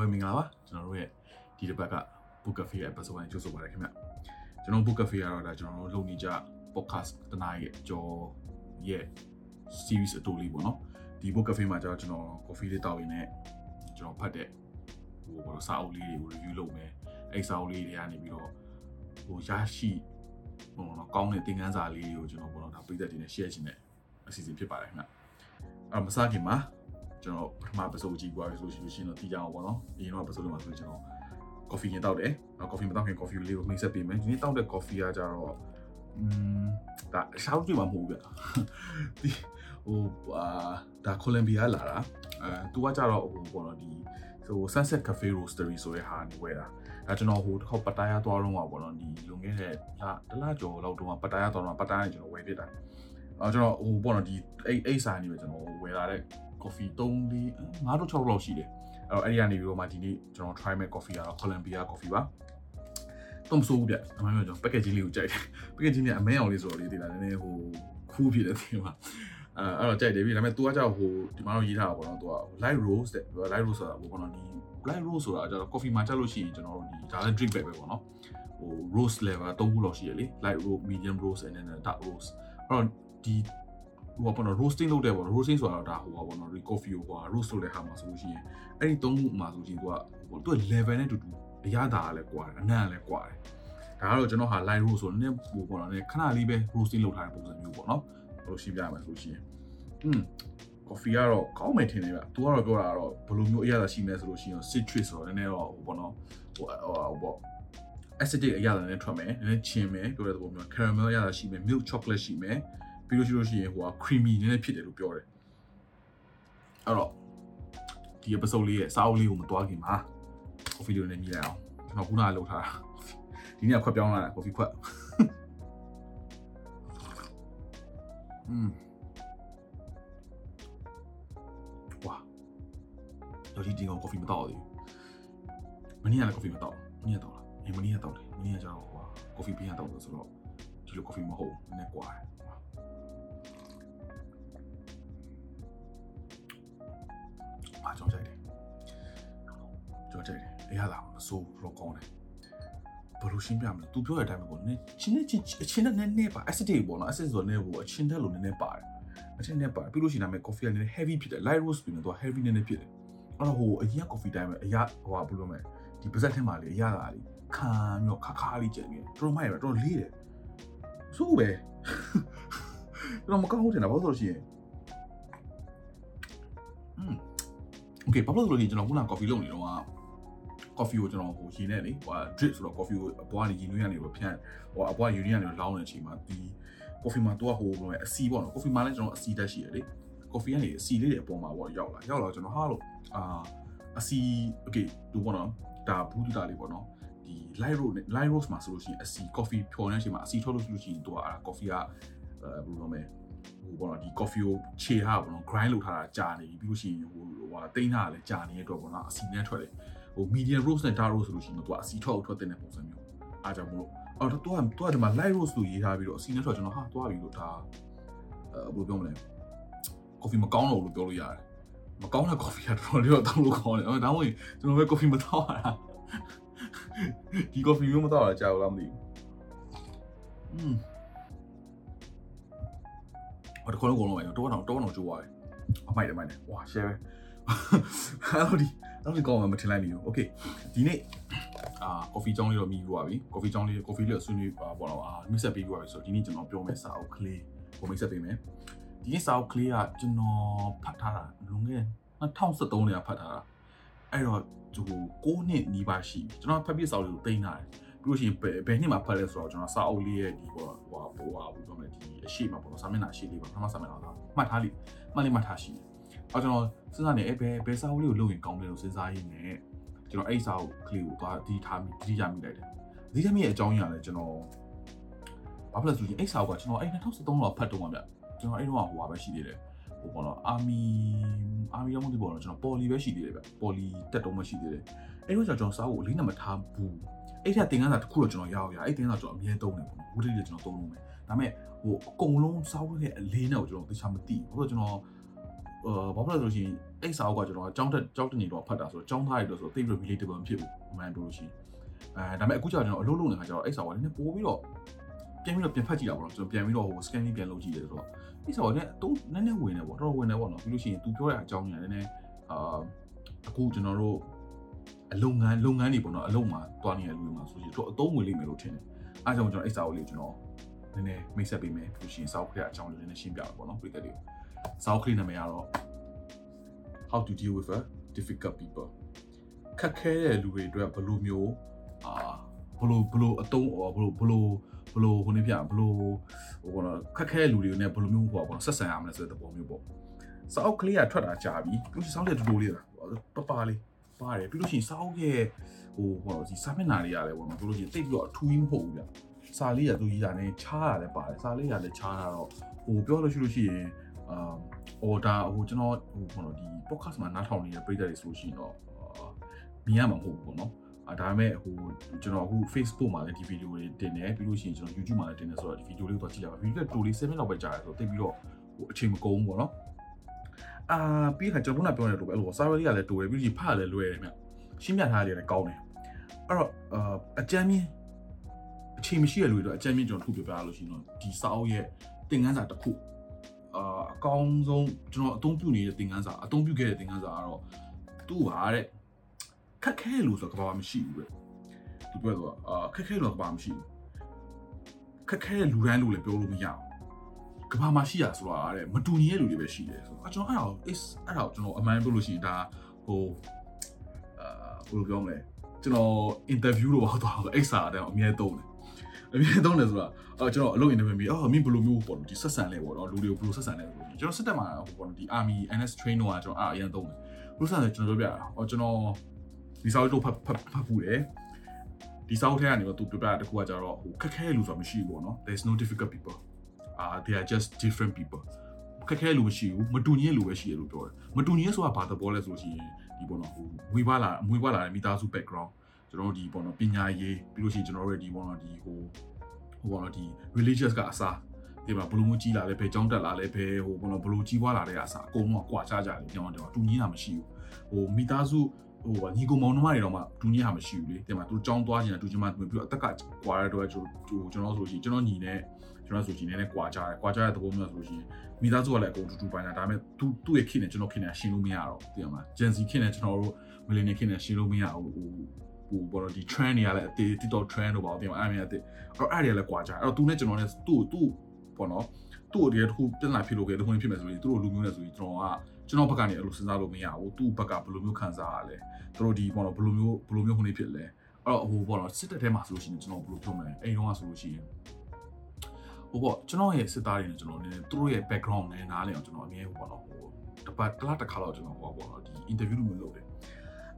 လုံးပဲမင်္ဂလာပါကျွန်တော်တို့ရဲ့ဒီတစ်ပတ်က Book Cafe episode ကိုကြိုဆိုပါရခင်ဗျကျွန်တော် Book Cafe ကတော့ဒါကျွန်တော်တို့လုပ်နေကြ podcast တနားရဲ့ကြော်ရဲ့ series အတူလေးပေါ့နော်ဒီ Book Cafe မှာကျတော့ကျွန်တော် coffee လေးတောက်ရင်းနဲ့ကျွန်တော်ဖတ်တဲ့ဟိုဘာလို့စာအုပ်လေးတွေကို review လုပ်မယ်အဲ့စာအုပ်လေးတွေကနေပြီးတော့ဟိုရရှိဟိုတော့ကောင်းတဲ့သင်ခန်းစာလေးတွေကိုကျွန်တော်ပေါ့နော်ဒါပြည်သက်တွေနဲ့ share ချင်တဲ့အစီအစဉ်ဖြစ်ပါတယ်ခင်ဗျအဲ့မစားခင်မှာ ကျွန်တော်ပထမပစုပ်ကြည့်သွားပြီဆိုလို့ရှိရင်တော့တီးကြအောင်ပေါ့နော်အရင်တော့ပစုပ်လုံးမှာဆိုကျွန်တော် coffee ရင်တောက်တယ်နော် coffee မတောက်ခင် coffee လေးကိုမိတ်ဆက်ပေးမယ်ဒီနေ့တောက်တဲ့ coffee ကကြတော့อืมဒါရှောက်ကြည့်မှာမဟုတ်ဘူးဗျဒီဟိုအာဒါကိုလံဘီယာလာတာအဲသူကကြတော့ဟိုပေါ့နော်ဒီဟို Sunset Cafe Roastery ဆိုတဲ့ဟာနေဝယ်တာအဲကျွန်တော်ဟိုတစ်ခေါက်ပတာယာသွားတော့မှာပေါ့နော်ဒီလွန်ခဲ့တဲ့လတလကျော်လောက်တော့ပတာယာသွားတော့ပတာယာနေကျွန်တော်ဝယ်ဖြစ်တာအဲကျွန်တော်ဟိုပေါ့နော်ဒီအဲ့အဲ့စာနေပဲကျွန်တော်ဝယ်လာတဲ့ coffee 3 4 5တော့6လောက်ရှိတယ်အဲ့တော့အဲ့ဒီကနေပြီးတော့မှဒီနေ့ကျွန်တော် try မဲ့ coffee ကတော့ Columbia coffee ပါတော့မဆိုးဘူးဗျအမှန်ပြောကျွန်တော် packaging လေးကိုကြိုက်တယ် packaging နဲ့အမဲအောင်လေးဆိုတော့လေးတည်လာနည်းနည်းဟိုခူးဖြစ်တဲ့ဒီမှာအဲအဲ့တော့ကြိုက်တယ်ပြီဒါပေမဲ့ तू ကကြောက်ဟိုဒီမှာတော့ရေးထားတာပေါ့နော် तू က light rose တဲ့ light rose ဆိုတာဟိုပေါ့နော်ဒီ light rose ဆိုတာကျတော့ coffee မှာချက်လို့ရှိရင်ကျွန်တော်တို့ဒီဒါလည်း drink bag ပဲပေါ့နော်ဟို rose level 3ခုလောက်ရှိရလေ light rose medium rose and then dark rose အဲ့တော့ဒီ ဟိုပေါ့နော် roasting လုပ်တယ်ပေါ့ roasting ဆိုတာတော့ဒါဟိုပါပေါ့နော် coffee ကိုဟို roast လုပ်တဲ့ဟာမှာဆိုလို့ရှိရင်အဲ့ဒီသုံးခုမှာဆိုရင်သူကဟိုသူက level နဲ့တူတူအရသာကလည်းကွာတယ်အနံ့ကလည်းကွာတယ်ဒါကတော့ကျွန်တော်ဟာ light roast ဆိုတော့နည်းဟိုပေါ့နော်ခဏလေးပဲ roasting လုပ်ထားတဲ့ပုံစံမျိုးပေါ့နော်ဘယ်လိုရှင်းပြရမလဲဆိုလို့ရှိရင်อืม coffee ကတော့ကောင်းမယ်ထင်တယ်ဗျ။ तू ကတော့ပြောတာကတော့ဘယ်လိုမျိုးအရသာရှိမလဲဆိုလို့ရှိရင် citrus ဆိုတော့နည်းနည်းတော့ဟိုပေါ့နော်ဟိုဟိုပေါ့ acidic အရသာနဲ့ထွက်မယ်နည်းနည်းချင်မယ်ပြောတဲ့သဘောမျိုး caramel အရသာရှိမယ် milk chocolate ရှိမယ် ပြီးလို့ရှိလို့ရှိရင်ဟိုက creamy နည်းနည်းဖြစ်တယ်လို့ပြောတယ်အဲ့တော့ဒီ episode လေးရဲ့စာအုပ်လေးကိုမတွားခင်မှာ coffee လေးနဲ့မြည်လိုက်အောင်ကျွန်တော်ခုနကလုပ်ထားတာဒီနေ့ခွက်ပြောင်းလာတာ coffee ခွက်อืมဝါတော့ဒီဒီကောင် coffee မတောက်သေးဘူးမနေ့ကလည်း coffee မတောက်မနေ့ကတောက်လားအေးမနေ့ကတောက်တယ်မနေ့ကကျတော့ဟို coffee ပြင်းရတောက်လို့ဆိုတော့ဒီလို coffee မဟုတ်ဘူးနည်းနည်းကွာတယ်အား ကြောင့်ကြိုက်တယ်ကြောက်ကြိုက်တယ်အရသာမစိုးတော့ကောင်းတယ်ဘယ်လိုရှင်းပြမလဲ तू ပြောတဲ့အတိုင်းပဲပေါ့နည်းချင်းနဲ့ချင်းအချင်းနဲ့နည်းနည်းပါ acid တွေပေါ့နော် acid ဆိုတော့နည်းဟိုအချင်းတက်လို့နည်းနည်းပါတယ်အချင်းနဲ့ပါပြီးလို့ရှိရင်ဒါမဲ့ coffee ကနည်းနည်း heavy ဖြစ်တယ် light roast ပြီးတော့ heavy နည်းနည်းဖြစ်တယ်အဲ့တော့ဟိုအရင် coffee တိုင်းပဲအရာဟိုဟာဘယ်လိုလဲဒီပါဇက်ထဲမှာလေအရာသာလေးခံပြီးတော့ခါခါလေးကျန်နေတယ်တော်မိုက်ပဲတော်လေးတယ်စိုးပဲတော့မကောင်းဘူးထင်တာဘာလို့ဆိုလို့ရှိရင်อืม โอเคဘာလို့ဆိုလို့ရှိရင်ကျွန်တော်ခုန coffee လုပ်နေတော့က coffee ကိုကျွန်တော်ဟိုရေနဲ့လေဟို drip ဆိုတော့ coffee ကိုအပွားနေရေနွေးကနေတော့ဖြန့်ဟိုအပွားရေနွေးကနေလောင်းတဲ့အချိန်မှာဒီ coffee မှာတော့ဟိုဘယ်လိုလဲအစီပေါ့နော် coffee မှာလည်းကျွန်တော်အစီတက်ရှိရလေ coffee ကနေအစီလေးတွေအပေါ်မှာပေါ့ရောက်လာရောက်လာကျွန်တော်ဟာလို့အာအစီ okay ဒီပေါ့နော်ဒါဘူးတူတာလေးပေါ့နော်ဒီ light roast light roast မှာဆိုလို့ရှိရင်အစီ coffee ဖြော်နေတဲ့အချိန်မှာအစီထွက်လို့ဆိုလို့ရှိရင်တော့အာ coffee ကအဲဘယ်လိုလဲ ဟိုပေါ့နော်ဒီ coffee ကိုခြေထားပေါ့နော် grind လုပ်ထားတာကြာနေပြီပြီးလို့ရှိရင်ဟိုဟိုတိန်းထားတာလည်းကြာနေတဲ့အတွက်ပေါ့နော်အစီနဲ့ထွက်တယ်ဟို medium roast နဲ့ dark roast ဆိုလို့ရှိရင်တော့အစီထွက်ထွက်တဲ့ပုံစံမျိုးအားကြောင့်မလို့အော်တော့တော့တော့ဒီမှာ light roast လို့ရေးထားပြီးတော့အစီနဲ့ထွက်ကျွန်တော်ဟာသွားပြီးတော့ဒါအဲဘယ်လိုပြောမလဲ coffee မကောင်းတော့ဘူးလို့ပြောလို့ရတယ်မကောင်းတဲ့ coffee ကတော်တော်လေးတော့တောင်းလို့ကောင်းတယ်အဲဒါမှမဟုတ်ကျွန်တော်ပဲ coffee မတောင်းရတာဒီ coffee မျိုးမတောင်းရတာကြာဘူးလားမသိဘူးอืม ဟိုတခေါလုံးကုန်လုံးပဲတော့တော့တော့တော့ကြိုးသွားတယ်အမိုက်တယ်မိုက်တယ်ဝါ share ပဲအဲ့လိုဒီအဲ့လိုကောင်းမှမထင်လိုက်မိဘူး okay ဒီနေ့အာ coffee ကြောင်းလေးတော့မြည်ပြီးပါပြီ coffee ကြောင်းလေး coffee လေးဆွေးနွေးပါပေါ့တော့အာမိတ်ဆက်ပေးပြီးပါပြီဆိုတော့ဒီနေ့ကျွန်တော်ပြောမယ့်စာအုပ်ကလေးကိုမိတ်ဆက်ပေးမယ်ဒီနေ့စာအုပ်ကလေးကကျွန်တော်ဖတ်ထားတာလွန်ခဲ့2013年ဖတ်ထားတာအဲ့တော့ဟို6နှစ်နီးပါးရှိကျွန်တော်ဖတ်ပြစာအုပ်လေးကိုတင်ထားတယ် ပြီးလို့ရှိရင်ဘယ်နှစ်မှာဖတ်လဲဆိုတော့ကျွန်တော်စာအုပ်လေးရဲ့ဒီဟိုဟိုဟိုဟာဘယ်လိုလဲဒီအရှိမှာပေါ့နော်စာမျက်နှာအရှိလေးပါပထမစာမျက်နှာကမှတ်ထားလိမှတ်လေးမှတ်ထားရှိတယ်အော်ကျွန်တော်စဉ်းစားနေအဲဘယ်ဘယ်စာအုပ်လေးကိုလုပ်ရင်ကောင်းလဲလို့စဉ်းစားရင်းနဲ့ကျွန်တော်အဲ့စာအုပ်ကလေးကိုသွားဒီထားမိဒီရမိလိုက်တယ်ဒီရမိရဲ့အကြောင်းရင်းကလည်းကျွန်တော်ဘာဖြစ်လဲဆိုရင်အဲ့စာအုပ်ကကျွန်တော်အဲ့2013လောက်ဖတ်တော့မှဗျကျွန်တော်အဲ့တော့ဟိုဟာပဲရှိသေးတယ် ဟိုပေါ့နော်အာမီအာမီတော့မသိပေါ့နော်ကျွန်တော်ပေါ်လီပဲရှိသေးတယ်ဗျပေါ်လီတက်တော့မှရှိသေးတယ်အဲ့တော့ကျွန်တော်စာအုပ်ကိုလေးနံမထားဘူးအဲ့ထက်သင်ခန်းစာတစ်ခုတော့ကျွန်တော်ရအောင်ရအဲ့သင်ခန်းစာကျွန်တော်အမြဲသုံးတယ်ပေါ့နော်ဝိရိယကျွန်တော်သုံးလို့မယ်ဒါပေမဲ့ဟိုအကုန်လုံးစာအုပ်ရဲ့အလေးနဲ့ကိုကျွန်တော်သိချာမသိဘူးဘာလို့ကျွန်တော်ဟအာဘာဖြစ်လဲဆိုလို့ရှိရင်အဲ့စာအုပ်ကကျွန်တော်အကြောင်းတက်ကြောက်တနေတော့ဖတ်တာဆိုတော့အကြောင်းသားရလို့ဆိုတော့တိတ်ပြီး relatable မဖြစ်ဘူးအမှန်ပြောလို့ရှိရင်အဲဒါပေမဲ့အခုကျတော့ကျွန်တော်အလုပ်လုပ်နေတဲ့ခါကျတော့အဲ့စာအုပ်ကနည်းနည်းပို့ပြီးတော့ပြန်ပြီးတော့ပြန်ဖတ်ကြည့်တာပေါ့နော်ကျွန်တော်ပြန်ပြီးတော့ဟို scan ပြန်လုပ်ကြည့်တယ်ဆိုတော့ အဲ့စာအုပ်ကလည်းတုံးနည်းနည်းဝင်နေပေါ့တော်တော်ဝင်နေပေါ့နော်ပြီးလို့ရှိရင် तू ပြောတဲ့အကြောင်းကြီးကနည်းနည်းအာအခုကျွန်တော်တို့အလုပ်ငန်းလုပ်ငန်းတွေပေါ့နော်အလုပ်မှာတွားနေတဲ့လူတွေမှာဆိုရင်တော့အသုံးဝင်လိမ့်မယ်လို့ထင်တယ်အားကြောင့်ကျွန်တော်အဲ့စာအုပ်လေးကိုကျွန်တော်နည်းနည်းမိတ်ဆက်ပေးမယ်ပြီးလို့ရှိရင်စာအုပ်ကအကြောင်းလေးနည်းနည်းရှင်းပြပါပေါ့နော်ပြည်သက်တွေကိုစာအုပ်ကလေးနာမည်ကတော့ how to deal with a difficult people ခက်ခဲတဲ့လူတွေအတွက်ဘယ်လိုမျိုးအာ ဘယ်လိုဘယ်လိုအတုံးဘယ်လိုဘယ်လိုဘယ်လိုဟိုနေပြဘယ်လိုဟိုဘောနော်ခက်ခဲတဲ့လူတွေနဲ့ဘယ်လိုမျိုးဟိုဘောနော်ဆက်ဆံရမလဲဆိုတဲ့သဘောမျိုးပေါ့စာအုပ်ကလေးကထွက်တာကြာပြီပြီးလို့စောင်းတဲ့တူတူလေးတာပပလေးပါတယ်ပြီးလို့ရှိရင်စာအုပ်ရဲ့ဟိုဘောနော်ဒီစာမျက်နှာလေးရတယ်ဘောနော်ပြီးလို့ရှိရင်တိတ်ပြီးတော့အထူးကြီးမဟုတ်ဘူးဗျစာလေးကသူကြီးတာနဲ့ချားရတယ်ပါတယ်စာလေးကလည်းချားတာတော့ဟိုပြောလို့ရှိလို့ရှိရင်အာ order ဟိုကျွန်တော်ဟိုဘောနော်ဒီ podcast မှာနားထောင်နေတဲ့ပရိသတ်တွေဆိုရှင်တော့မြင်ရမှာမဟုတ်ဘူးပေါ့နော်အဲ ဒါပေမဲ့ဟိုကျွန်တော်အခု Facebook မှာလည်းဒီဗီဒီယိုတွေတင်တယ်ပြီးလို့ရှိရင်ကျွန်တော် YouTube မှာလည်းတင်တယ်ဆိုတော့ဒီဗီဒီယိုလေးကိုတော့ကြည့်လိုက်ပါဗီဒီယိုကတိုလေး7မိနစ်လောက်ပဲကြာတယ်ဆိုတော့တိတ်ပြီးတော့ဟိုအချိန်မကုန်ဘူးပေါ့နော်အာပြီးခါကျွန်တော်ခုနပြောနေလို့ပဲအဲ့လို server လေးကလည်းတိုတယ်ပြီးလို့ရှိရင်ဖတ်လည်းလွယ်တယ်မြရှင်းပြထားရတယ်လည်းကောင်းတယ်အဲ့တော့အာအကြမ်းမြင့်အချိန်မရှိတဲ့လူတွေတော့အကြမ်းမြင့်ကျွန်တော်ထုတ်ပြပြလို့ရှိရင်တော့ဒီစာအုပ်ရဲ့သင်ခန်းစာတစ်ခုအာအကောင်းဆုံးကျွန်တော်အသုံးပြုနေတဲ့သင်ခန်းစာအသုံးပြုခဲ့တဲ့သင်ခန်းစာကတော့သူ့ဟာတဲ့ ခက်ခဲလို့ဆိုတော့ကဘာမှမရှိဘူးပဲသူပြောတော့အာခက်ခဲလို့ကဘာမှမရှိဘူးခက်ခဲလူတိုင်းလို့လည်းပြောလို့မရဘူးကဘာမှရှိရဆိုတာတဲ့မတူညီတဲ့လူတွေပဲရှိတယ်ဆိုတော့ကျွန်တော်အဲ့ဒါကို is အဲ့ဒါကိုကျွန်တော်အမှန်ပြောလို့ရှိရင်ဒါဟိုအာဘယ်လိုပြောမလဲကျွန်တော် interview လို့ပေါ့တော့အဲ့စာတဲ့အမြဲသုံးတယ်အမြဲသုံးတယ်ဆိုတာအော်ကျွန်တော်အလုပ် interview ပြီးအော်မင်းဘယ်လိုမျိုးပေါ့ဒီဆက်ဆံလဲပေါ့နော်လူတွေကိုဘယ်လိုဆက်ဆံလဲဆိုလို့ကျွန်တော်စစ်တက်မှာဟိုပေါ့ဒီ army NS train တော့ကျွန်တော်အားအရင်သုံးတယ်ဘယ်လိုဆက်ဆံလဲကျွန်တော်ပြောပြတာအော်ကျွန်တော် ဒီစာအုပ်တော့ဖတ်ဖတ်ဖတ်ဘူးတယ်ဒီစာအုပ်ထဲကနေတော့သူပြောပြတာတခုကကြတော့ဟိုခက်ခဲလူဆိုတာမရှိဘူးပေါ့နော် there's no difficult people uh they are just different people ခက်ခဲလူမရှိဘူးမတူညီလူပဲရှိတယ်လို့ပြောတယ်မတူညီဆိုတာဘာသဘောလဲဆိုလို့ရှိရင်ဒီပေါ့နော်ဟိုမွေးပါလာမွေးပါလာတဲ့မိသားစု background ကျွန်တော်တို့ဒီပေါ့နော်ပညာရေးပြီးလို့ရှိရင်ကျွန်တော်တို့ဒီပေါ့နော်ဒီဟိုဟိုပေါ့နော်ဒီ religious ကအစားဒီမှာဘလူးမကြီးလာလဲဘယ်ကျောင်းတက်လာလဲဘယ်ဟိုပေါ့နော်ဘလူးကြီးပွားလာတဲ့အစားအကုန်လုံးကကွာခြားကြတယ်ပြောင်းတယ်တူညီတာမရှိဘူးဟိုမိသားစု ဟိုညီကိုမောင်နှမတွေတော့မှတူညီတာမရှိဘူးလေတင်မှာသူကြောင်းသွားချင်တာတူချင်မှပြီးတော့အသက်ကကွာရတဲ့ကျွန်တော်ကျွန်တော်ဆိုလို့ရှိရင်ကျွန်တော်ညီနဲ့ကျွန်တော်ဆိုရှင်နည်းနည်းကွာကြတယ်ကွာကြတဲ့သဘောမျိုးဆိုလို့ရှိရင်မိသားစုကလည်းအကုန်တူတူပိုင်းတာဒါပေမဲ့သူသူ့ရဲ့ခင်နဲ့ကျွန်တော်ခင်နဲ့ရှင်းလို့မရတော့သိရမလားဂျန်စီခင်နဲ့ကျွန်တော်တို့မလီနေခင်နဲ့ရှင်းလို့မရဘူးဟိုဟိုဘောတော့ဒီ trend တွေကလည်းအသေး TikTok trend တို့ပါသိရမလားအဲ့မြင်အသေးအဲ့အဲ့တွေကလည်းကွာကြတယ်အဲ့တော့သူနဲ့ကျွန်တော်နဲ့သူ့သူ့ဘောနော်သူ့အတည်းတစ်ခုပြန်လာဖြစ်လို့ခဲ့တခုဖြစ်မယ်ဆိုရင်သူတို့လူမျိုးနဲ့ဆိုရင်ကျွန်တော်က ကျွန်တော်ဘက်ကနေအဲ့လိုစဉ်းစားလို့မရဘူးသူ့ဘက်ကဘယ်လိုမျိုးခံစားရလဲသူတို့ဒီဘောနော်ဘယ်လိုမျိုးဘယ်လိုမျိုးခုနေဖြစ်လဲအဲ့တော့ဟိုဘောနော်စစ်တပ်ထဲမှာဆိုလို့ရှိရင်ကျွန်တော်ဘယ်လိုပြောမလဲအိမ်တော့ဆိုလို့ရှိရင်ဟိုပေါ့ကျွန်တော်ရဲ့စစ်သားတွေနဲ့ကျွန်တော်လည်းသူတို့ရဲ့ background နဲ့နားလည်အောင်ကျွန်တော်အမြဲဟိုပေါ့နော်ဟိုတပတ်တစ်လားတစ်ခါတော့ကျွန်တော်ဟိုပေါ့နော်ဒီ interview လိုမျိုးလုပ်တယ်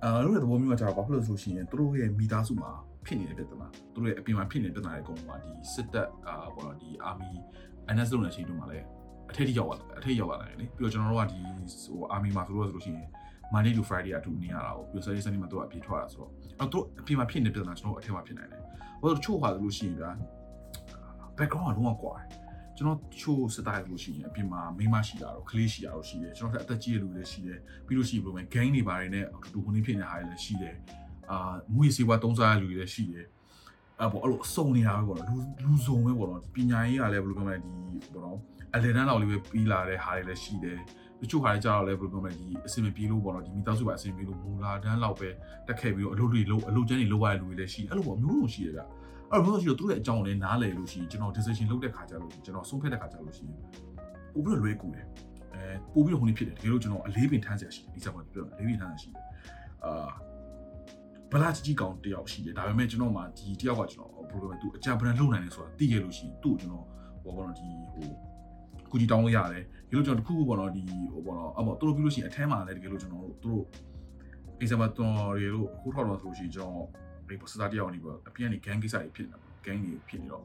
အဲလို့တဲ့သဘောမျိုးကကျတော့ဘာဖြစ်လို့ဆိုရှင်သူတို့ရဲ့မိသားစုမှာဖြစ်နေတဲ့ပြဿနာသူတို့ရဲ့အပြင်မှာဖြစ်နေတဲ့ပြဿနာတွေအကုန်လုံးကဒီစစ်တပ်အာပေါ့နော်ဒီ army NS လုံးတဲ့အချိန်တုန်းကလည်း အထက်ထိရောက်လာအထက်ရောက်လာတယ်လေပြီးတော့ကျွန်တော်တို့ကဒီဟို army မှာဆိုလို့ဆိုလို့ရှိရင် Monday to Friday အတူနေရတာကိုပြီးတော့ Saturday Sunday မှာတို့အပြေထွက်တာဆိုတော့အဲ့တို့အပြင်မှာဖြစ်နေတဲ့ပြဿနာကျွန်တော်တို့အထက်မှာဖြစ်နိုင်တယ်ဟိုချို့ဟာဆိုလို့ရှိရင်ဗျာ background ကလုံးဝကွာတယ်ကျွန်တော်ချို့စတိုင်းလို့ရှိရင်အပြင်မှာမိမရှိတာတော့ကလေးရှိတာတော့ရှိတယ်ကျွန်တော်ကအသက်ကြီးတဲ့လူတွေရှိတယ်ပြီးလို့ရှိရင်ဘယ်လိုလဲ gang တွေပါတယ်နဲ့အတူတူခုနေဖြစ်နေတာတွေလည်းရှိတယ်အာမွေးစေးဝါသုံးစားတဲ့လူတွေလည်းရှိတယ်အဲ့ပေါ့အဲ့လိုအစုံနေတာပဲပေါ့နော်လူလူစုံပဲပေါ့နော်ပညာရေးကလည်းဘယ်လိုပြောမလဲဒီပေါ့နော် အလေတန်းလောက်လေးပဲပြီးလာတဲ့ဟာတွေလည်းရှိတယ်တချို့ဟာတွေကြတော့လည်းဘယ်လိုပြောမလဲဒီအစင်မပြေလို့ပေါ့နော်ဒီမိသားစုပါအစင်ပြေလို့မူလာတန်းလောက်ပဲတက်ခဲ့ပြီးတော့အလုပ်တွေလုပ်အလုပ်ကျန်းတွေလုပ်ရတဲ့လူတွေလည်းရှိအဲ့လိုပေါ့မျိုးလုံးရှိရကြအဲ့လိုမျိုးရှိတော့သူတို့ရဲ့အကြောင်းကိုလည်းနားလည်လို့ရှိရင်ကျွန်တော် decision လုပ်တဲ့ခါကျလို့ကျွန်တော်ဆုံးဖြတ်တဲ့ခါကျလို့ရှိရင်ပို့ပြီးတော့လွဲကူတယ်အဲပို့ပြီးတော့ဟိုနေ့ဖြစ်တယ်တကယ်လို့ကျွန်တော်အလေးပင်ထမ်းစရာရှိတယ်ဒီစကားပြောအလေးပင်ထမ်းစရာရှိတယ်အာဘလာကြီးကောင်တယောက်ရှိတယ်ဒါပေမဲ့ကျွန်တော်မှဒီတယောက်ကကျွန်တော် program သူအကြံပဒံလုံနိုင်တယ်ဆိုတာသိခဲ့လို့ရှိရင်သူ့ကိုကျွန်တော်ဟိုဘောတော့ဒီဟို ကူကြီးတောင်းလို့ရတယ်ဒီလိုကျွန်တော်တခုခုပေါ့နော်ဒီဟိုပေါ့နော်အမေတို့ပြီးလို့ရှိရင်အထဲမှာလည်းတကယ်လို့ကျွန်တော်တို့တို့ example တော်ရီတို့ခုထောက်တော့ဆိုလို့ရှိရင်ကျွန်တော်ဒီပစတာတယောက်နေပေါ့အပြည့်ကနေ gang ကိစ္စတွေဖြစ်နေတာပေါ့ gang တွေဖြစ်နေတော့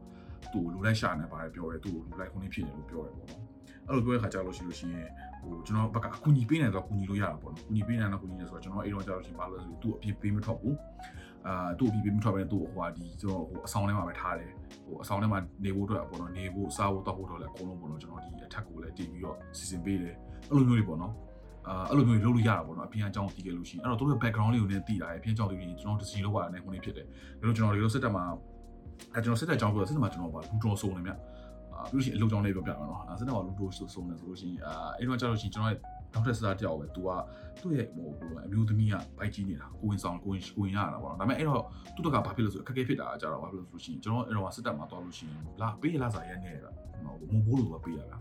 သူ့လူလိုက်ရှာနေပါတယ်ပြောတယ်သူ့လူလိုက်ခုနေဖြစ်နေလို့ပြောတယ်ပေါ့နော်အဲ့လိုပြောတဲ့ခါကျလို့ရှိလို့ရှိရင်ဟိုကျွန်တော်ဘက်ကအကူညီပေးနေတော့ကူညီလို့ရတာပေါ့နော်ကူညီပေးနေတော့ကူညီနေဆိုတော့ကျွန်တော်အဲ့တော့ကြာလို့ရှိရင်ဘာလို့လဲဆိုသူ့အပြည့်ပေးမထွက်ဘူး အာသူ့အပြည့်ပေးမထွက်ဘဲသူ့ဟိုဟာဒီကျွန်တော်ဟိုအဆောင်ထဲမှာပဲထားတယ်ဟိုအဆောင်ထဲမှာနေဖို့အတွက်ပေါ့နော်နေဖို့စားဖို့တောက်ဖို့တော့လည်းအကုန်လုံးပေါ့နော်ကျွန်တော်ဒီအထက်ကိုလည်းတည်ပြီးတော့စီစဉ်ပေးတယ်အဲ့လိုမျိုးတွေပေါ့နော်အာအဲ့လိုမျိုးလုပ်လို့ရတာပေါ့နော်အပြင်အကြောင်းတည်ခဲ့လို့ရှိရင်အဲ့တော့တို့ရဲ့ background လေးကိုလည်းသိတာရယ်အပြင်အကြောင်းလေးကိုကျွန်တော် decision လုပ်ရတာနဲ့ခုနေဖြစ်တယ်ဒါလို့ကျွန်တော်ဒီလိုစစ်တပ်မှာအဲကျွန်တော်စစ်တပ်အကြောင်းပြောစစ်တပ်မှာကျွန်တော်ပါလူတော်စုံနေမြအာပြီးလို့ရှိရင်အလုပ်ကြောင်းလေးပြောပြမှာနော်စစ်တပ်မှာလူတော်စုံနေဆိုလို့ရှိရင်အာအဲ့တော့ကျတော့ရှိရင်ကျွန်တော်ရဲ့ နောက်ထပ်စတာတယောက်ပဲ तू ကသူ့ရဲ့ဟိုအမျိုးသမီးကဘိုက်ကြီးနေတာကိုဝင်ဆောင်ကိုဝင်ကိုဝင်ရတာပေါ့နော်ဒါပေမဲ့အဲ့တော့သူ့တကဘာဖြစ်လို့ဆိုအခက်အခဲဖြစ်တာကြတော့ဘာဖြစ်လို့ဆိုလို့ရှိရင်ကျွန်တော်အဲ့တော့စစ်တပ်မှာသွားလို့ရှိရင်လာပေးရလာစားရနေတာဟိုမိုးဘိုးလိုပဲပေးရတာ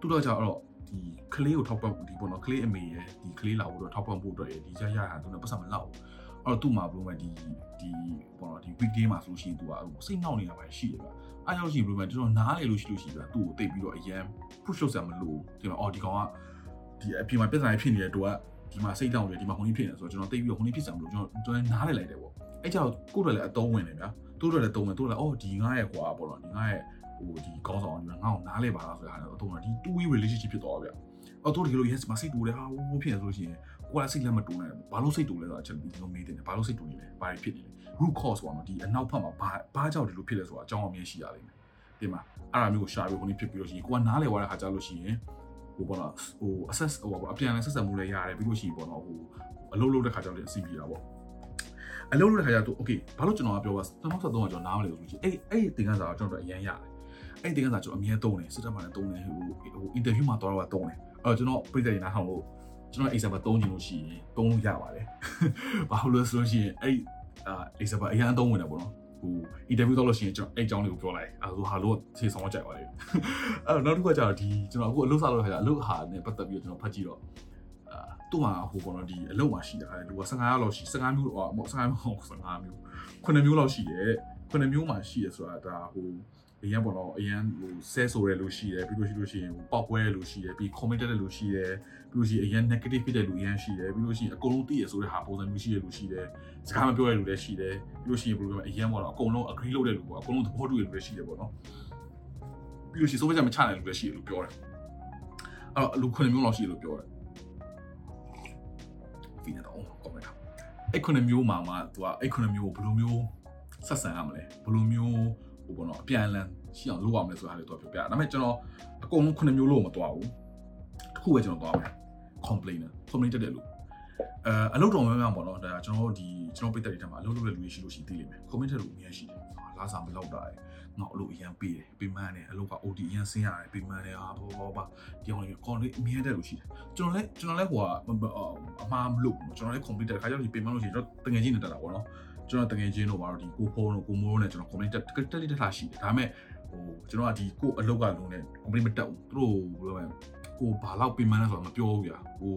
သူ့တော့ကြတော့ဒီကလေးကိုထောက်ပံ့ဒီပေါ့နော်ကလေးအမေရဲ့ဒီကလေးလာဖို့တော့ထောက်ပံ့ဖို့အတွက်ဒီရရဟာသူနဲ့ပတ်စံမလောက်ဘူးအဲ့တော့သူ့မှာဘလို့မဲ့ဒီဒီပေါ့နော်ဒီ weekday မှာဆိုလို့ရှိရင်သူကစိတ်နှောက်နေတာပဲရှိတယ်ဗျအားရောက်ရှိဘလို့မဲ့ကျွန်တော်နားလေလို့ရှိလို့ရှိတယ်သူ့ကိုတိတ်ပြီးတော့အရန် push လုပ်စရာမလိုဒီမှာအော်ဒီကောင်က ဒီအပြင်မှာပြဿနာဖြစ်နေတဲ့တော့ဒီမှာစိတ်တောင်းတယ်ဒီမှာခုန်နေဖြစ်နေဆိုတော့ကျွန်တော်တိတ်ပြီးတော့ခုန်နေဖြစ်စရာမလိုကျွန်တော်ကျွန်တော်နားလေလိုက်တယ်ပေါ့အဲ့ကြောင့်ကိုယ့်တို့လည်းအတုံးဝင်တယ်ဗျာသူတို့လည်းတုံးဝင်သူတို့လည်းအော်ဒီငါရဲ့ကွာပေါ့နော်ဒီငါရဲ့ဟိုဒီကောင်းဆောင်ဒီငါ့ကိုနားလေပါလားဆိုတာအတုံးတော့ဒီ two way relationship ဖြစ်သွားဗျာအော်တို့ဒီလို yes မစိတ်တူတယ်ဟာဟိုဖြစ်နေဆိုလို့ရှိရင်ကိုယ်ကစိတ်လည်းမတူနိုင်ဘူးဘာလို့စိတ်တူလဲဆိုတော့အချက်ဒီလိုမေးတယ်ဘာလို့စိတ်တူနေလဲဘာဖြစ်နေလဲ root cause ပေါ့နော်ဒီအနောက်ဖက်မှာဘာဘာကြောင့်ဒီလိုဖြစ်လဲဆိုတာအကြောင်းအမြင်ရှိရလိမ့်မယ်ဒီမှာအဲ့ဒါမျိုးကိုရှာပြီးခုနေဖြစ်ပြီးလို့ရှိရင်ကိုကနားလေသွားတဲ့ခါကျလို့ရှိရင် ဟိုပေါ့နော်ဟို access ဟိုပေါ့အပြန်အလှန်ဆက်ဆံမှုလည်းရတယ်ပြီးလို့ရှိရင်ပေါ့နော်ဟိုအလုပ်လုပ်တဲ့ခါကျတော့လည်းအစီပြေတာပေါ့အလုပ်လုပ်တဲ့ခါကျတော့ okay ဘာလို့ကျွန်တော်ကပြောပါ2023ကကျွန်တော်နားမလဲလို့ရှိရင်အဲ့အဲ့သင်ခန်းစာကကျွန်တော်တို့အရင်ရတယ်အဲ့သင်ခန်းစာကျွန်တော်အမြဲသုံးတယ်စစ်တပ်မှာလည်းသုံးတယ်ဟိုဟို interview မှာတော့တော့သုံးတယ်အဲ့တော့ကျွန်တော်ပြည်တယ်နားထောင်လို့ကျွန်တော် example သုံးချင်လို့ရှိရင်သုံးလို့ရပါတယ်ဘာလို့လဲဆိုလို့ရှိရင်အဲ့အာ example အရင်သုံးဝင်တယ်ပေါ့နော် ဟို interview တော့လို့ရှိရင်ကျွန်တော်အဲ့အကြောင်းလေးကိုပြောလိုက်အဲဆိုဟာလို့ခြေဆောင်ကြိုက်ပါလေအဲ့တော့နောက်တစ်ခုကကျတော့ဒီကျွန်တော်အခုအလုပ်စားလို့ခါကျအလုပ်ဟာနဲ့ပတ်သက်ပြီးတော့ကျွန်တော်ဖတ်ကြည့်တော့အာသူ့မှာဟိုပေါ့နော်ဒီအလုပ်မှာရှိတာလူက15ရောက်လောက်ရှိ15မျိုးတော့မဟုတ်15မျိုး15မျိုး9မျိုးလောက်ရှိတယ် 9မျိုးမှာရှိရဆိုတာဒါဟိုအရင်ပေါ့နော်အရင်ဟိုဆဲဆိုရဲလို့ရှိတယ်ပြီးလို့ရှိလို့ရှိရင်ဟိုပေါက်ပွဲလို့ရှိတယ်ပြီး comment တဲ့လို့ရှိတယ်ပြီးလို့ရှိရင်အရင် negative ဖြစ်တဲ့လူအရင်ရှိတယ်ပြီးလို့ရှိရင်အကုန်လုံးသိရဆိုတဲ့ဟာပုံစံမျိုးရှိတဲ့လူရှိတယ်စကားမပြောတဲ့လူလည်းရှိတယ်ပြီးလို့ရှိရင်ဘယ်လိုလဲအရင်ပေါ့နော်အကုန်လုံး agree လုပ်တဲ့လူပေါ့အကုန်လုံးသဘောတူတဲ့လူလည်းရှိတယ်ပေါ့နော်ပြီးလို့ရှိရင်စိုးမကြမချတဲ့လူလည်းရှိတယ်လို့ပြောတယ်အဲ့တော့လူခွင့်မျိုးလောက်ရှိတယ်လို့ပြောတယ်ဖီနေတော့ comment ထားအဲ့ခွင့်မျိုးမှာမှသူကအဲ့ခွင့်မျိုးကိုဘယ်လိုမျိုး ဆက်ဆံရမလဲဘယ်လိုမျိုးဟိုပေါ့နော်အပြန်အလှန်ရှိအောင်လုပ်ရမလဲဆိုတာလေးတော့ပြောပြဒါပေမဲ့ကျွန်တော်အကုန်လုံးခုနှစ်မျိုးလို့မတော်ဘူးတစ်ခုပဲကျွန်တော်သွားမယ် complainer complain တက်တယ်လို့အဲအလုပ်တော်များများပေါ့နော်ဒါကျွန်တော်ဒီကျွန်တော်ပိတ်သက်တွေထဲမှာအလုပ်လုပ်တဲ့လူတွေရှိလို့ရှိသိလိမ့်မယ် comment တက်လို့အများရှိတယ်လာစားမလောက်တာရယ်ငါအလုပ်အရန်ပေးတယ်ပေးမှန်းတယ်အလုပ်က OD အရန်ဆင်းရတယ်ပေးမှန်းတယ်ဟာဘောဘောဘာဒီအောင်လေးကောင်းလေးအများတက်လို့ရှိတယ်ကျွန်တော်လည်းကျွန်တော်လည်းဟိုကအမှားမလုပ်ဘူးကျွန်တော်လည်း computer ခါကြောင့်ဒီပေးမှန်းလို့ရှိရင်ကျွန်တော်တကယ်ကြီးနေတက်တာပေါ့နော် ကျွန်တော်တကယ်ချင်းတို့ပါတော့ဒီကိုဖုန်းတို့ကိုမိုးတို့နဲ့ကျွန်တော် comment တက်တက်တက်လာရှိတယ်ဒါပေမဲ့ဟိုကျွန်တော်ကဒီကိုအလုပ်ကလုံးနဲ့ comment မတက်ဘူးသူတို့ဘယ်လိုလဲကိုဘာလောက်ပြင်မှန်းလဲဆိုတော့မပြောဘူးဗျာဟို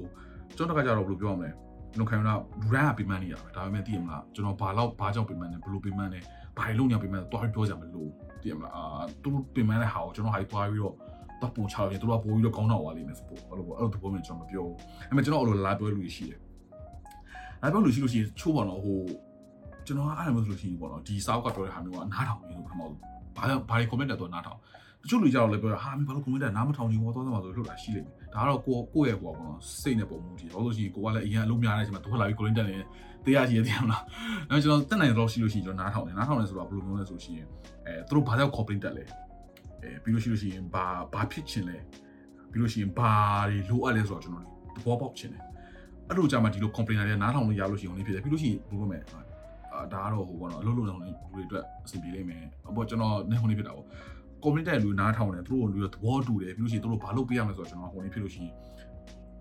ကျွန်တော်တကကြတော့ဘယ်လိုပြောရမလဲကျွန်တော်ခံရတာလူတိုင်းကပြင်မှန်းနေရပဲဒါပေမဲ့သိရမလားကျွန်တော်ဘာလောက်ဘာကြောင့်ပြင်မှန်းလဲဘယ်လိုပြင်မှန်းလဲဘာလို့ညပြင်မှန်းလဲတွားပြောကြမလို့သိရမလားအာသူတို့ပြင်မှန်းတဲ့ဟာကိုကျွန်တော်ဟာတွားပြီးတော့တော့ပုံချရင်သူတို့ကပို့ပြီးတော့ကောင်းတော့ပါလိမ့်မယ်ဆိုပေါ့အဲ့လိုပေါ့အဲ့လိုသဘောမျိုးကျွန်တော်မပြောဘူးအဲ့မဲ့ကျွန်တော်အဲ့လိုလာပြောလို့ရှိတယ်လာပြောလို့ရှိလို့ရှိရင်ချိုးပါတော့ဟို ကျွန်တော်ကအဲ့လိုမျိုးဆိုလို့ရှိရင်ပေါ့နော်ဒီစာအုပ်ကပြောတဲ့ဟာမျိုးကနားထောင်နေလို့ပထမဆုံးဘာဘာတွေ comment တက်တော့နားထောင်တချို့လူကြတော့လည်းပြောတာဟာမင်းဘာလို့ comment တက်နားမထောင်ချင်ဘူးတော့တော့မှာဆိုလို့တာရှိလိမ့်မယ်ဒါကတော့ကိုကိုယ့်ရဲ့ပေါ့ပေါ့နော်စိတ်နဲ့ပုံမှုကြည့်တော့လို့ရှိရင်ကိုကလည်းအရင်အလုံးများတဲ့အချိန်မှာသူကလာပြီး comment တက်နေတရားကြီးတရားမလားအဲကျွန်တော်တက်နိုင်တော့ရှိလို့ရှိရင်ကျွန်တော်နားထောင်တယ်နားထောင်တယ်ဆိုတော့ဘယ်လိုမျိုးလဲဆိုရှင်အဲသူတို့ဘာကြောင့် comment တက်လဲအဲပြီးလို့ရှိလို့ရှိရင်ဘာဘာဖြစ်ချင်လဲပြီးလို့ရှိရင်ဘာတွေလိုအပ်လဲဆိုတော့ကျွန်တော်သဘောပေါက်ချင်တယ်အဲ့လိုကြမှာဒီလို complainer တွေနားထောင်လို့ရလို့ရှိရင်ဝင်ဖြစ်တယ်ပြီးလို့ရှိရင်ဘယ်လိုလဲအာ ဒါကတော့ဟိုပေါ့နော်အလုပ်လုပ်နေလူတွေအတွက်အဆင်ပြေလိမ့်မယ်အပေါ်ကျွန်တော်နေဟိုနေဖြစ်တာပေါ့ comment တဲ့လူနားထောင်တယ်သူတို့လူတွေသဘောတူတယ်ပြီးလို့ရှိရင်သူတို့ဘာလုပ်ပေးရမလဲဆိုတော့ကျွန်တော်ဟိုနေဖြစ်လို့ရှိရင်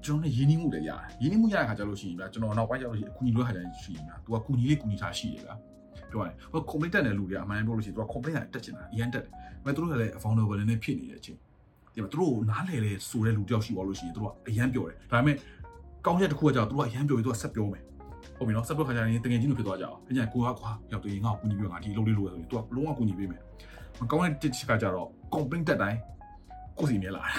ကျွန်တော်နဲ့ရင်းနှီးမှုလည်းရတယ်ရင်းနှီးမှုရတဲ့ခါကျလို့ရှိရင်ဗျာကျွန်တော်နောက်ပိုင်းကျလို့ရှိရင်အကူအညီလိုခါကျရင်ရှိရင်ဗျာသူကကူညီလေးကူညီထားရှိတယ်ဗျာပြောရတယ်ဟို comment တဲ့လူတွေကအမှန်ပြောလို့ရှိရင်သူက comment ကတက်ချင်တာအရင်တက်တယ်ဒါပေမဲ့သူတို့ကလည်း vulnerable နဲ့ဖြစ်နေတဲ့အချိန်ဒီမှာသူတို့နားလဲလဲဆိုတဲ့လူတယောက်ရှိသွားလို့ရှိရင်သူတို့ကအရန်ပြောတယ်ဒါပေမဲ့ကောင်းချက်တစ်ခုကကြောက်သူတို့ကအရန်ပြောပြီးသူကဆက်ပြောမယ် ဟုတ်ပြီနော်ဆက်ပြောခါကျရင်တကယ်ချင်းလို့ဖြစ်သွားကြအောင်အရင်ကိုကခွာရောက်တယ်ငါ့ကိုကူညီပြီးတော့ငါဒီလုပ်လေးလို့ဆိုရင်သူကလုံးဝကူညီပေးမယ်မကောင်းတဲ့တစ်ချက်ကကြတော့ complaint တက်တိုင်းကိုစီမြဲလာတယ်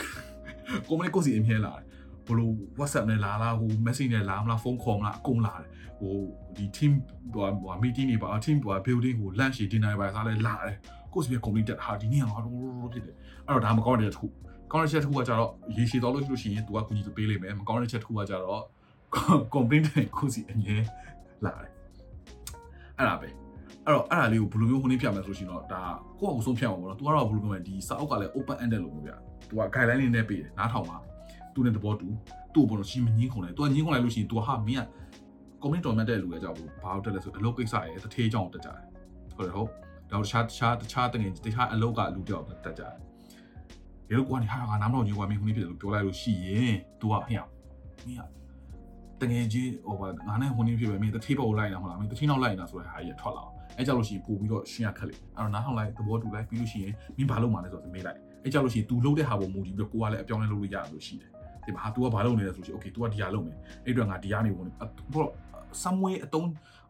complaint ကိုစီအမြဲလာတယ်ဘလို့ WhatsApp နဲ့လာလားဟို message နဲ့လာမလားဖုန်းခေါ်မလားအကုန်လာတယ်ဟိုဒီ team ဟိုဟို meeting တွေပါ team ဟို building ဟို lunch တွေ dinner တွေပါစားလဲလာတယ်ကိုစီက complaint တက်ဟာဒီနေ့ကတော့ဖြစ်တယ်အဲ့တော့ဒါမကောင်းတဲ့တစ်ခုကောင်းတဲ့ချက်တစ်ခုကကြတော့ရေရှည်သွားလို့ရှိလို့ရှိရင် तू ကကူညီပေးလိမ့်မယ်မကောင်းတဲ့ချက်တစ်ခုကကြတော့ complaint တွေကိုစီအမြဲလာတယ်အဲ့ဒါပဲအဲ့တော့အဲ့ဒါလေးကိုဘယ်လိုမျိုးဟိုနေ့ပြမယ်ဆိုရှင်တော့ဒါကိုယ့်အကူဆုံးဖြတ်မှာပေါ့နော်။ तू ကတော့ဘယ်လိုမျိုးလဲဒီစာအုပ်ကလည်း open ended လို့မျိုးဗျ။ तू က guideline လေးနဲ့ပေးတယ်နားထောင်ပါ။ तू နဲ့သဘောတူ သူ့ဘောလို့ရှင်းမငင်းခုံတယ်သူကငင်းခုံလိုက်လို့ရှိရင် तू ဟာမင်းက comment တော်မှတ်တဲ့လူရဲ့ကြောက်ဘူးဘာလို့တက်လဲဆိုအလုပ်ကိစ္စရဲ့တထေးကြောင့်တက်ကြတယ်ဟုတ်တယ်ဟုတ်တော့တခြားတခြားတခြားတငယ်တခြားအလုပ်ကလူတယောက်တက်ကြတယ်ရေလို့ကွာနေဟာငါနားမတော်ကြီးကွာမင်းခုနေဖြစ်တယ်လို့ပြောလိုက်လို့ရှိရင် तू ကဟဲ့မင်းက တငယ်ချင်းဟိုဘာငါနဲ့ခုနေဖြစ်ပဲမင်းတထေးပေါ်လိုက်လာမလားမင်းတထေးနောက်လိုက်လာဆိုတဲ့ဟာကြီးထွက်လာအောင်အဲကြောက်လို့ရှိရင်ပို့ပြီးတော့ရှင်းရခက်လေအဲ့တော့နားထောင်လိုက်သဘောတူလိုက်ပြီးလို့ရှိရင်မင်းဘာလုပ်မှာလဲဆိုတော့မေးလိုက်အဲကြောက်လို့ရှိရင် तू လုပ်တဲ့ဟာပေါ်မူတည်ပြီးတော့ကိုကလည်းအပြောင်းလဲလုပ်လို့ရတယ်လို့ရှိတယ်ဒီမှာ तू ကဘာလုပ်နေလဲဆိုလို့ရှိရင် okay तू ကဒီဟာလုပ်မယ်အဲ့အတွက်ငါဒီဟာနေဝင်ဘော somewhere အတုံး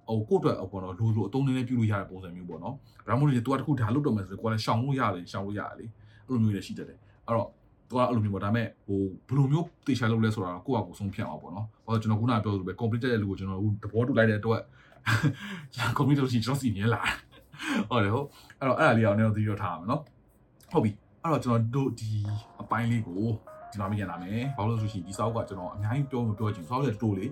ဟိုကိုယ့်အတွက်ပေါ့နော်လိုလိုအတုံးနည်းနည်းပြုလို့ရတဲ့ပုံစံမျိုးပေါ့နော်ဒါမှမဟုတ်လေ तू ကတခုဒါလုပ်တော့မယ်ဆိုရင်ကိုယ်လည်းရှောင်လို့ရတယ်ရှောင်လို့ရတယ်လေအဲ့လိုမျိုးလည်းရှိတတ်တယ်အဲ့တော့ तू ကအဲ့လိုမျိုးပေါ့ဒါပေမဲ့ဟိုဘယ်လိုမျိုးတေချာလုပ်လဲဆိုတာကိုယ့်အကူဆုံးဖြတ်အောင်ပေါ့နော်ဘာလို့ကျွန်တော်ခုနကပြောသလိုပဲ complete တဲ့လူကိုကျွန်တော်သဘောတူလိုက်တဲ့အတွက် complete လို့ရှိရင်ကျွန်တော်စီနေလာဟုတ်တယ်ဟုတ်အဲ့တော့အဲ့ဒါလေးအောင်လည်းသတိရထားရမယ်နော်ဟုတ်ပြီအဲ့တော့ကျွန်တော်တို့ဒီအပိုင်းလေးကိုဒီမှာမြင်ရလာမယ်ဘာလို့လဲဆိုရှင်ဒီစောက်ကကျွန်တော်အများကြီးပြောမပြောချင်စောက်ရဲ့တိုးလေး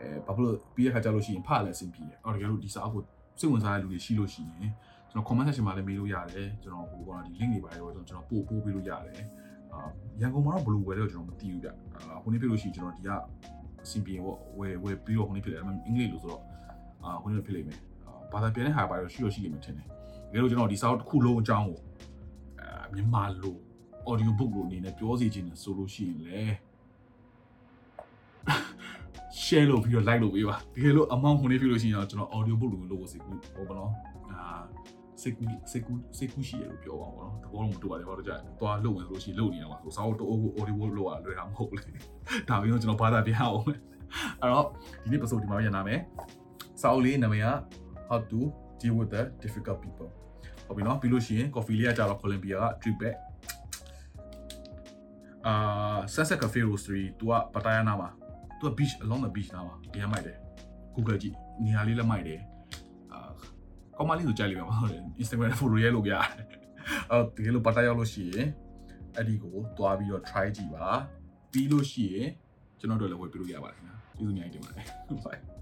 အဲဘာဖြစ်လို့ပြီးတဲ့ခါကျလို့ရှိရင်ဖတ်လည်းအဆင်ပြေတယ်အော်တကယ်လို့ဒီစာအုပ်ကိုစိတ်ဝင်စားတဲ့လူတွေရှိလို့ရှိရင်ကျွန်တော် comment section မှာလည်းမေးလို့ရတယ်ကျွန်တော်ဟိုကတော့ဒီ link တွေပါရောကျွန်တော်ပို့ပို့ပေးလို့ရတယ်အာ ရန်ကုန်မှာတော့ဘယ်လိုဝယ်လဲကျွန်တော်မသိဘူးဗျအာခုနေ့ဖြစ်လို့ရှိရင်ကျွန်တော်ဒီကအဆင်ပြေပေါ့ဝယ်ဝယ်ပြီးတော့ခုနေ့ဖြစ်တယ်အမှအင်္ဂလိပ်လို့ဆိုတော့အာခုနေ့ဖြစ်လိမ့်မယ်အာဘာသာပြန်တဲ့ဟာပါတော့ရှိလို့ရှိလိမ့်မယ်ထင်တယ်တကယ်လို့ကျွန်တော်ဒီစာအုပ်တစ်ခုလုံးအကြောင်းကိုအာမြန်မာလို audio book လို့အနေနဲ့ပြောစီခြင်းနဲ့ဆိုလို့ရှိရင်လေ share လုပ်ပြီးတော့ like လုပ်ပေးပါတကယ်လို့ amount ခုနေဖြစ်လို့ရှိရင်တော့ကျွန်တော် audio book လို့လုပ်ဖို့စီကူဟောပါတော့အာ စိတ်ကူးစိတ်ကူးစိတ်ကူးရှိရလို့ပြောပါဘောနော်တဘောလုံးမတူပါဘူးဘာလို့ကြာသွားလုပ်ဝင်ဆိုလို့ရှိရင်လုပ်နေရမှာဆိုစာအုပ်တော့ audio book လုပ်ရလွယ်တာမဟုတ်လေဒါပြီးတော့ကျွန်တော်ဘာသာပြန်အောင်မယ်အဲ့တော့ဒီနေ့ episode ဒီမှာပြန်လာမယ်စာအုပ်လေးနာမည်က how to deal with the difficult people ဟုတ်ပြီနော်ပြီးလို့ရှိရင် coffee လေးကကြာတော့ Columbia က drip back အာ Sunset Cafe Roastery သူကပတာယာနာမှာသူက beach along the beach နာမှာနေရာမိုက်တယ် Google ကြည့်နေရာလေးလည်းမိုက်တယ်အာ ကောင်းမလေးဆိုကြိုက်လိမ့်မယ်ဟုတ်တယ် Instagram နဲ့ follow ရဲလို့ရတယ်အော်တကယ်လို့ပတာရောက်လို့ရှိရင်အဲ့ဒီကိုတွားပြီးတော့ try ကြည့်ပါပြီးလို့ရှိရင်ကျွန်တော်တို့လည်းဝယ်ပြလို့ရပါတယ်ခင်ဗျာကျေးဇူးများတင်ပါတယ် bye